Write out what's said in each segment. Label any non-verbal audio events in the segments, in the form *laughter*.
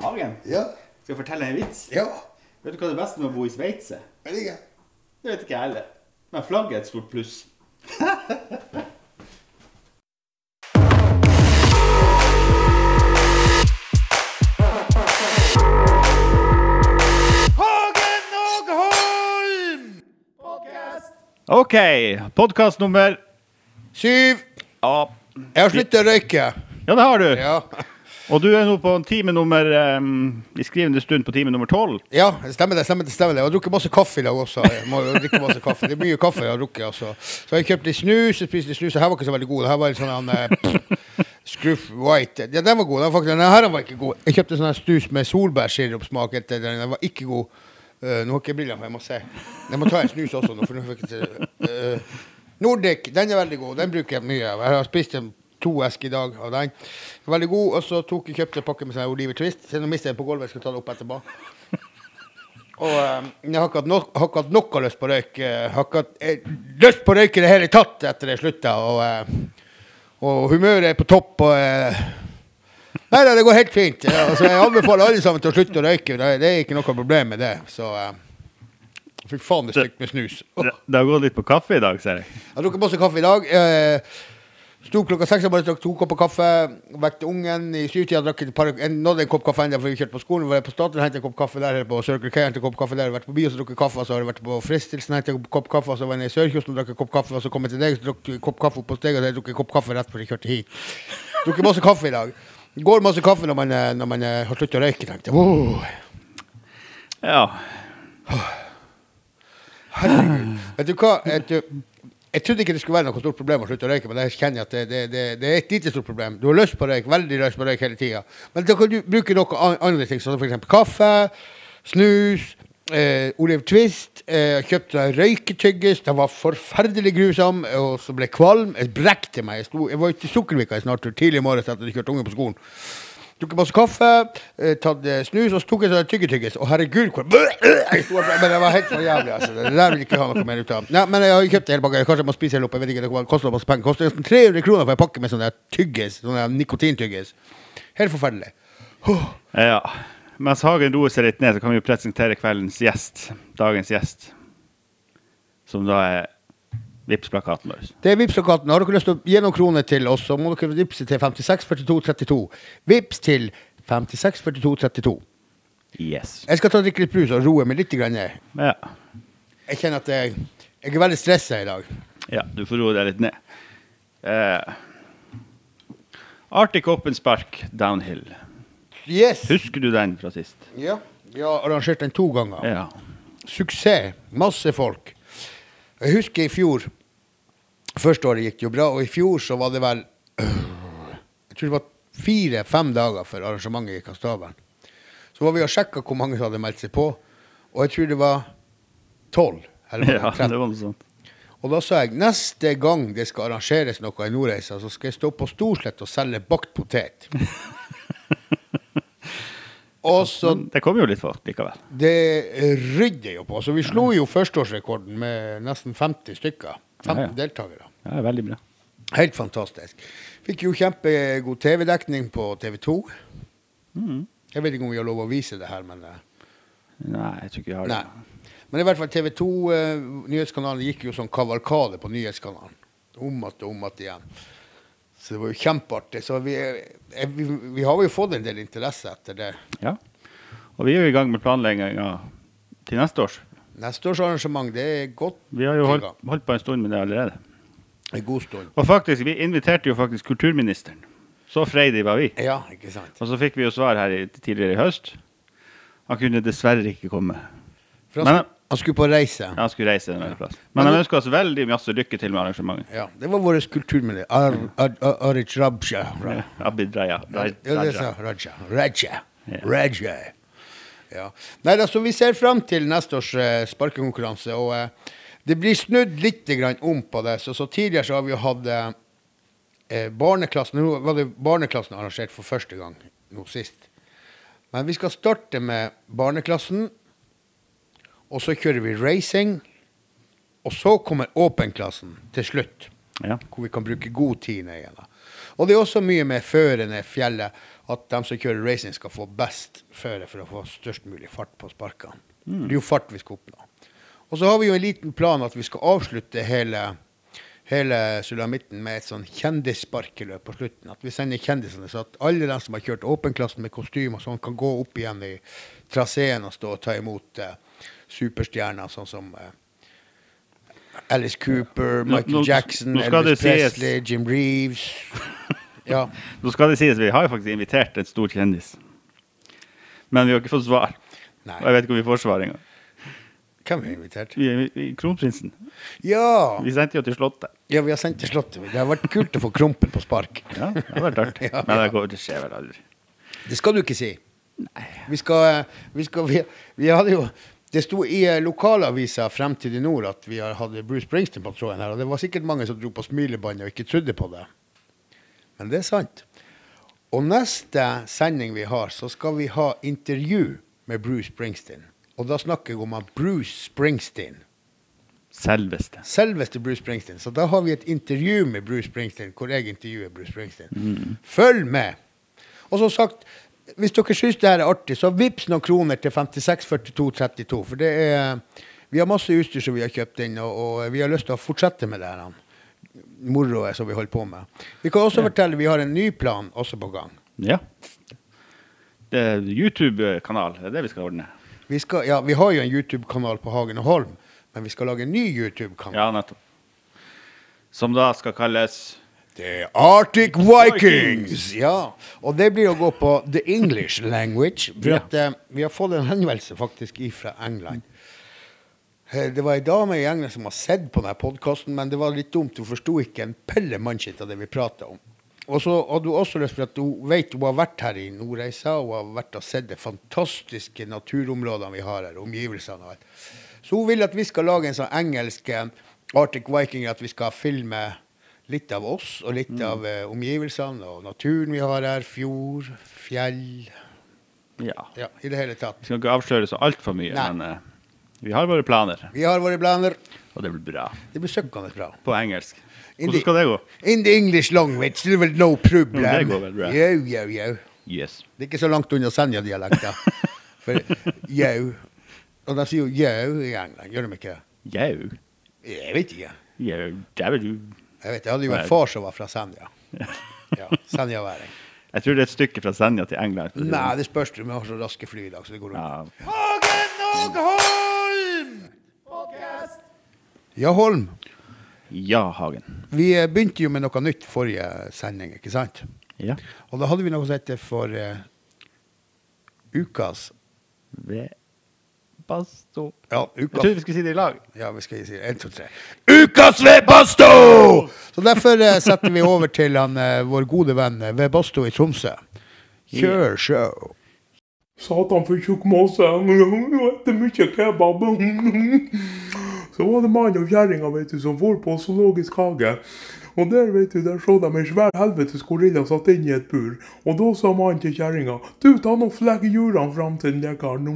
Hagen, Ja. skal jeg fortelle en vits? Ja. Vet du hva det beste med å bo i Sveits er? Vet ikke. Det vet ikke jeg heller. Men flagget er et stort pluss. Hagen og Holm! OK. Podkast nummer Syv. ja. Jeg har sluttet å røyke. ja, det har du. Ja. Og du er nå på en time nummer um, I skrivende stund på time nummer tolv. Ja, stemmer det. stemmer det, stemmer det. Jeg har drukket masse kaffe i dag også. Jeg må drikke masse kaffe. Det er mye kaffe jeg har drukket. Altså. Så jeg kjøpte litt snus. Jeg spiste litt snus. Det her var ikke så veldig god. Det her var litt sånn en eh, Scruff White. Ja, den var god. Den, faktisk, den her var ikke god. Jeg kjøpte sånn snus med solbærsirupsmak. Den Den var ikke god. Uh, nå har ikke jeg briller på, jeg må se. Jeg må ta en snus også nå. For nå fikk jeg til, uh, Nordic, den er veldig god. Den bruker jeg mye. Jeg har spist en to esker i dag av den. Veldig god. Og så tok jeg kjøpte en pakke med sånn Oliver Twist. Siden jeg den på gulvet. Jeg skal ta det opp etterpå. *laughs* Og um, jeg har ikke hatt no hatt noe lyst på røyk. Jeg har ikke hatt eh, lyst på røyk i det hele tatt etter jeg slutta. Og, uh, og humøret er på topp. Og Uh, Nei da, det går helt fint. Ja, altså, jeg anbefaler alle sammen til å slutte å røyke. Det, det er ikke noe problem med det. Så uh, Fy faen, det er stygt med snus. Det, det har gått litt på kaffe i dag, ser jeg. Jeg har drukket masse kaffe i dag. Eh, Sto klokka seks og bare drakk to kopper kaffe. Vekte ungen i syvtida. Drakk et par, en, nådde en kopp kaffe ennå for vi kjørte på skolen. Var på Statoil, hentet en kopp kaffe der. På Circle K, hentet en kopp kaffe der. Vært på bio, så drukket kaffe. Så har jeg vært på Fristelsen, hentet en kopp kaffe. Så var jeg nede i Sørkysten og drakk en kopp kaffe. Og så kom jeg til deg, så drakk en kopp kaffe opp på steget, Og så drakk jeg en kopp kaffe rett før jeg kjørte hit. Drukket masse kaffe i dag. Går masse kaffe når man, eh, når man eh, har sluttet å røyke, tenkte jeg. Wow. Ja. Herregud. Vet du hva? Vet du, jeg trodde ikke det skulle være noe stort problem å slutte å røyke, men jeg kjenner at det, det, det, det er et lite stort problem. Du har lyst på røyk, veldig lyst på røyk hele tida. Men da kan du bruke noe andre ting, som f.eks. kaffe, snus, eh, Olive Twist. Eh, kjøpte røyketyggis. Den var forferdelig grusom, og så ble jeg kvalm. Jeg brekte meg. Jeg, sto, jeg var ute i Sukkervika i snart tidlig i morges etter at jeg kjørte unge på skolen. Drukket masse kaffe, eh, tatt eh, snus, og så tok jeg sånn tyggetyggis. Og herregud, hvor Men det var helt for jævlig, altså. Det der vil ikke ha noe mer ut av. Nei, men jeg har kjøpt hele pakka. Kanskje jeg må spise hele opp. Jeg vet ikke, det koster masse penger. Koster nesten 300 kroner for en pakke med sånne tyggis. Sånne nikotintyggis. Helt forferdelig. ja. Mens Hagen roer seg litt ned, så kan vi presentere kveldens gjest. Dagens gjest. Som da er Vipps-plakaten vår. Det er Vipps-plakaten. Har dere lyst til å gi noen kroner til oss, så må dere vippse til 564232. Vips til 564232. Yes. Jeg skal ta og drikke litt brus og roe meg litt. Grann ned. Ja. Jeg kjenner at jeg, jeg er veldig stressa i dag. ja, du får roe deg litt ned. Eh. Arctic Open Spark Downhill. Yes. Husker du den fra sist? Ja. Vi har arrangert den to ganger. Ja. Suksess. Masse folk. Jeg husker i fjor Første året gikk det jo bra, og i fjor så var det vel Jeg tror det var fire-fem dager før arrangementet gikk av stabelen. Så var vi og sjekka hvor mange som hadde meldt seg på, og jeg tror det var tolv. Ja, det var noe sånt. Og da sa jeg neste gang det skal arrangeres noe i Nordreisa, så skal jeg stå på Storslett og selge bakt potet. *laughs* og så Men det kom jo litt fort likevel. Det rydder jo på. Så vi slo jo førsteårsrekorden med nesten 50 stykker. 15 Ja, ja. deltakere. Ja, det er veldig bra. Helt fantastisk. Fikk jo kjempegod TV-dekning på TV 2. Mm. Jeg vet ikke om vi har lov å vise det her, men eh, Nei, jeg tror ikke vi har det. Nei. Men i hvert fall TV 2, eh, nyhetskanalen, gikk jo som kavalkade på nyhetskanalen. Om att og om igjen. Så det var jo kjempeartig. Så vi, eh, vi, vi har jo fått en del interesse etter det. Ja. Og vi er jo i gang med planlegginga til neste års. Neste års arrangement, det er godt Vi har jo holdt, holdt på en stund med det allerede. En god stund. Og faktisk, vi inviterte jo faktisk kulturministeren. Så freidig var vi. Ja, ikke sant. Og så fikk vi jo svar her i, tidligere i høst. Han kunne dessverre ikke komme. For han, Men, han skulle på reise. Ja, Han skulle reise en ja. plass. Men han ønsker oss veldig masse lykke til med arrangementet. Ja, det var vår kulturminister. Ar, ar, ar, Aric Rabja. Ja, Abid Raja. Ja, det Raja. sa Raja. Raja. Ja. Raja. Ja. Nei, altså, vi ser fram til neste års uh, sparkekonkurranse. Og eh, det blir snudd litt om på det. Så, så tidligere så har vi jo hatt eh, eh, barneklassen Nå var det barneklassen arrangert for første gang nå sist. Men vi skal starte med barneklassen. Og så kjører vi racing. Og så kommer åpenklassen til slutt Ja. hvor vi kan bruke god tid ned igjen. Og det er også mye med førene, fjellet. at de som kjører racing, skal få best føre for å få størst mulig fart på sparkene. Det er jo fart vi skal oppnå. Og så har vi jo en liten plan at vi skal avslutte hele, hele sulamitten med et sånn kjendissparkeløp på slutten. At vi sender kjendisene, så at alle de som har kjørt åpenklassen med kostyme og sånn, kan gå opp igjen i traseen og stå og ta imot eh, superstjerner, sånn som eh, Alice Cooper, Michael nå- Jackson, nå Elvis sies- Presley, Jim Reeves. *laughs* Ja. Nå skal det sies, vi har jo faktisk invitert en stor kjendis. Men vi har ikke fått svar. Nei. Og jeg vet ikke om vi får svar engang. Hvem er invitert? Vi Kronprinsen. Ja! Vi sendte jo til Slottet. ja, vi har sendt til Slottet. Det har vært kult å få Krompen på spark. Ja, det har vært artig. *laughs* Ja, Men det, går, det skjer vel aldri. Det skal du ikke si. Vi skal, vi, skal vi, vi hadde jo Det sto i eh, lokalavisa Fremtid i nord at vi hadde Bruce Springsteen på tråden her, og det var sikkert mange som dro på smilebåndet og ikke trodde på det. Men det er sant. Og neste sending vi har, så skal vi ha intervju med Bruce Springsteen. Og da snakker jeg om Bruce Springsteen. Selveste. Selveste Bruce Springsteen. Så da har vi et intervju med Bruce Springsteen, hvor jeg intervjuer Bruce Springsteen. Følg med! Og som sagt, hvis dere syns det her er artig, så vips noen kroner til 564232. For det er Vi har masse utstyr som vi har kjøpt inn, og, og vi har lyst til å fortsette med det her. Moroet som vi holder på med. Vi kan også fortelle vi har en ny plan også på gang. Ja. YouTube-kanal. Det er det vi skal ordne. Vi, skal, ja, vi har jo en YouTube-kanal på Hagen og Holm, men vi skal lage en ny YouTube-kanal. Ja, nettopp. Som da skal kalles The Arctic Vikings! Ja, og det blir å gå på the English language. For at, eh, vi har fått en henvendelse faktisk fra England. Eh, Det var ei dame i England som har sett på denne podkasten, men det var litt dumt. Hun forsto ikke en pelle mannskitt av det vi prata om. Og så hadde hun også lyst for at hun vet hun har vært her i Nordreisa og har vært og sett de fantastiske naturområdene vi har her, omgivelsene og alt. Så hun vil at vi skal lage en sånn engelsk eh, Arctic Viking, at vi skal filme litt av oss og litt av uh, omgivelsene og naturen vi har her. Fjord, fjell Ja. Ja, i det hele tatt. Vi skal ikke avsløre så altfor mye, Nei. men eh, vi har våre planer. Vi har våre planer. Og det blir bra. Det blir søkkende bra. På engelsk. Hvordan skal det gå? In the English language, er vel no problem. Det går vel bra. Yo, yo, yo. Yes. Det er ikke så langt unna Senja-dialekta. *laughs* For yo Og de sier jo yo i England, gjør de ikke? Jo? Jeg vet ikke. Jau. Dæven, du. Jeg vet, jeg hadde jo en far som var fra Senja. *laughs* Ja, Senjaværing. Jeg tror det er et stykke fra Senja til England. Nei, det spørs. Vi har så raske fly i dag, så det går Ja. unna. Ja, Holm. ja, Hagen. Vi eh, begynte jo med noe nytt forrige sending, ikke sant? Ja. Og da hadde vi noe som heter for uh, ukas Vebasto. Basto. Ja, Jeg trodde vi skulle si det i lag. Ja, vi skal si det. Én, to, tre. Ukas Vebasto! Så derfor uh, setter vi over til han, uh, vår gode venn Vebasto Webasto i Tromsø. Kjør show. Satan för tjockmåsen. Jag *laughs* äter mye kebab. Så var det man og kjerringa som for på zoologisk hage. Og der vet du, der så de en svær helvetes gorilla satt inn i et bur. Og da sa mannen til kjerringa du ta nå flekk djuren fram til den läkaren.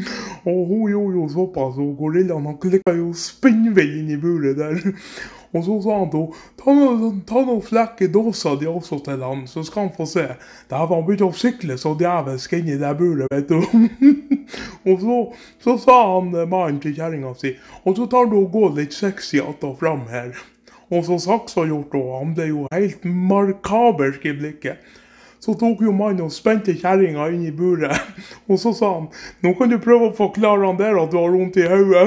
*laughs* og hun gjorde jo såpass, og gorillaen han klickade ju spinnväg in i buret där. Och så sa han då, ta noen ta i dåsa de også til han så skal han få se. Det här var han begynte å sykle så djevelsk i det buret vet du. *laughs* og så, så sa han eh, mannen til kjerringa si og så tar du og går litt sexy att og fram her. Og så saksa gjort og han ble jo helt markabersk i blikket. Så tok jo mannen og spente kjerringa inn i buret. *laughs* Og så sa han, nå kan du prøve å forklare han der at du har vondt i hodet.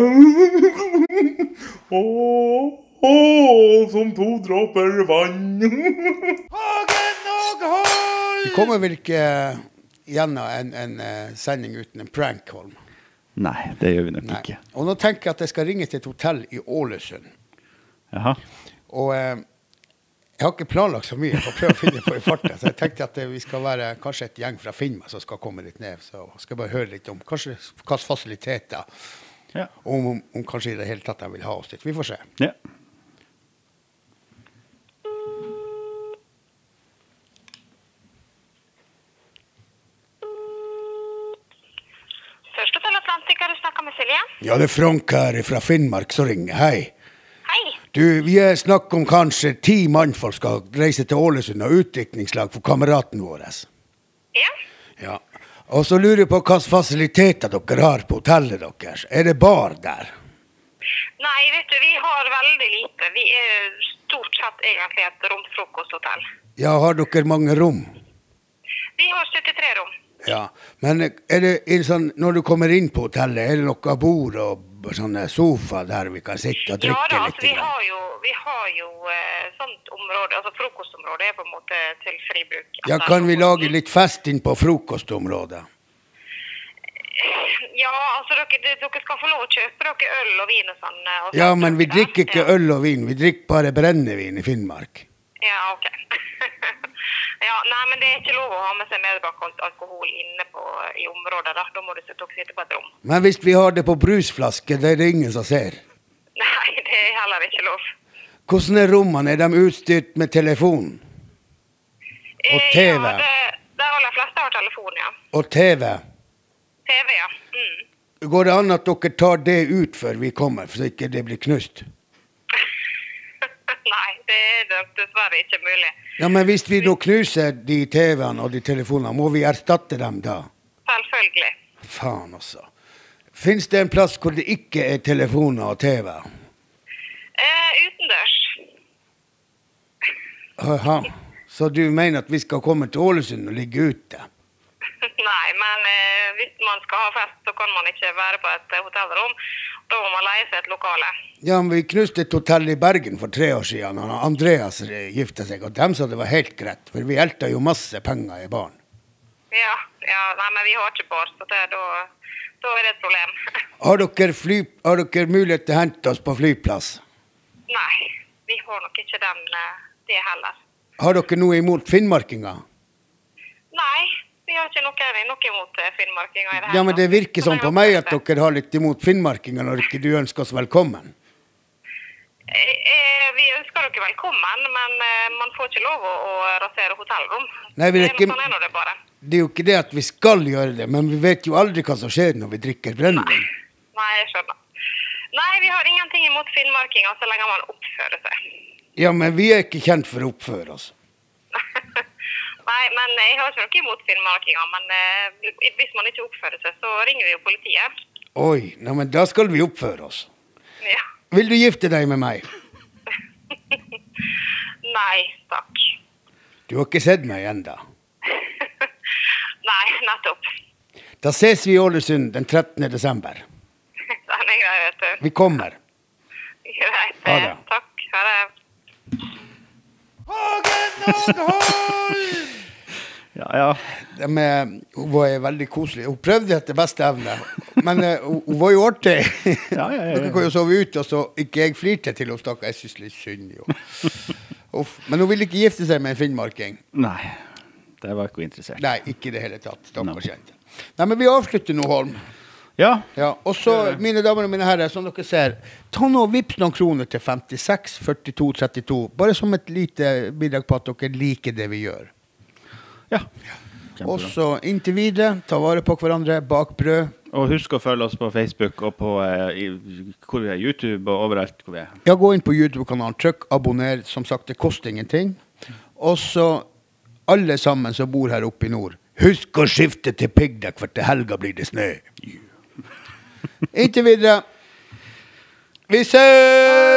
*laughs* Åh, åh, som to dråper vann. *laughs* Du kommer vel ikke gjennom en, en eh, sending uten en prank, Holm. Nei, det gjør vi nok Nei. ikke. Og nå tenker jeg at jeg skal ringe til et hotell i Ålesund. Jaha. Og eh, jeg har ikke planlagt så mye for å prøve å finne på i farta, så jeg tenkte at eh, vi skal være kanskje et gjeng fra Finnmark som skal komme litt ned. Så skal jeg bare høre litt om kanskje hvilke fasiliteter, Ja. om, om, om kanskje i det hele tatt de vil ha oss dit. Vi får se. ja. Første til Atlantica, du snakker med Silje. Ja, det er Frank her fra Finnmark som ringer. Hei. Hei. Du, vi er snakk om kanskje ti mannfolk skal reise til Ålesund og utviklingslag for kameraten vår. Og så lurer jeg på hvilke fasiliteter dere har på hotellet deres. Er det bar der? Nei, vet du, vi har veldig lite. Vi er stort sett egentlig et romfrokosthotell. Ja, har dere mange rom? Vi har 73 rom. Ja. Men er det, er det sånn, når du kommer inn på hotellet, er det noe bord og sånne sofa der vi kan sitte og Ja drikke da, litt? altså, vi har jo, vi har jo eh, sånt område, altså frokostområdet er på en måte til fri bruk. Ja, Altså, kan vi lage litt fest inn på frokostområdet? Ja, altså dere, dere skal få lov å kjøpe dere øl og vin og sånn. eh, og Ja, men vi drikker ikke ja. øl og vin, vi drikker bare brennevin i Finnmark. Ja, ok. *laughs* ja, nei, men det er ikke lov å ha med seg medbrakt alkohol inne på, i området. Da, da må du sitte, på et rom. Men hvis vi har det på brusflaske, det er det ingen som ser. *laughs* Nei, det er heller ikke lov. Hvordan er rommene? Er de utstyrt med telefon? Og Eh, TV. Ja, det, de aller fleste har telefon, ja. Og TV? TV, ja. Mm. Går det an at dere tar det ut før vi kommer, så ikke det blir knust? *laughs* Nei, det er dessverre ikke mulig. Ja, men hvis vi da knuser de TV-ene og de telefonene, må vi erstatte dem da? Selvfølgelig. Faen, altså. Fins det en plass hvor det ikke er telefoner og TV? Eh, utendørs. Aha. Så du mener at vi skal komme til Ålesund og ligge ute? *laughs* Nei, men eh, hvis man skal ha fest, så kan man ikke være på et eh, hotellrom. Da må man leie seg et lokale. Ja, men Vi knuste et hotell i Bergen for tre år siden, når Andreas eh, gifta seg. Og dem sa det var helt greit, for vi elta jo masse penger i baren. Ja, ja nei, men vi har ikke bar, så det, da, da er det et problem. *laughs* Har dere, fly, har dere mulighet til å hente oss på flyplass? Nei, vi har nok ikke den, eh, det heller. Har dere noe imot finnmarkinger? Nei, har ikke noe, noe imot eh, finnmarkinger i det hele Ja, men det virker sånn på meg at dere har litt imot finnmarkinger når ikke du ønsker oss velkommen. Eh, eh, Vi ønsker dere velkommen, men man får ikke lov å, å rasere hotellrom. Nei, vi er ikke- sånn er det bare. Det er jo ikke det at vi skal gjøre det, men vi vet jo aldri hva som skjer når vi drikker brennevin. Nei, jeg skjønner. Nei, vi har ingenting imot finnmarkinger så lenge man oppfører seg. Ja, men vi er ikke kjent for å oppføre oss. Nei, men jeg har ikke noe imot filmmakinga. men eh, hvis man ikke oppfører seg, så ringer vi jo politiet. Oi, nei, men da skal vi oppføre oss. Ja. Vil du gifte deg med meg? *laughs* Nei, takk. Du har ikke sett meg ennå. *laughs* Nei, nettopp. Da ses vi i Ålesund den 13. desember. *laughs* Den er grei, vet du. Vi kommer. Greit. Ha eh, det. Takk. Ha det. Ja, ja. De hun var veldig koselig. Hun prøvde etter beste evne, men eh, hun, hun var jo artig. Ja, ja. *laughs* Dere kan jo sove ute, og så ikke jeg flirte til henne, stakkar. Jeg syns litt synd. *laughs* Uff. Men hun ville ikke gifte seg med en finnmarking. Nei. Det var ikke hun interessert. Nei, ikke i det hele tatt. Stakkars jente. Nei, men vi avslutter nå, Holm. Ja. Ja, og så, mine damer og mine herrer, som dere ser, ta nå vips noen kroner til 56 42 32. Bare som et lite bidrag på at dere liker det vi gjør. Ja. Og så inntil videre, ta vare på hverandre, bak brød. Og husk å følge oss på Facebook og på eh, i, hvor vi er, YouTube og overalt hvor vi er. Ja, gå inn på YouTube-kanalen, trykk abonner. Som sagt, det koster ingenting. Og så alle sammen som bor her oppe i nord, husk å skifte til piggdekk, for til helga blir det snø. Inntil videre. Vi ses!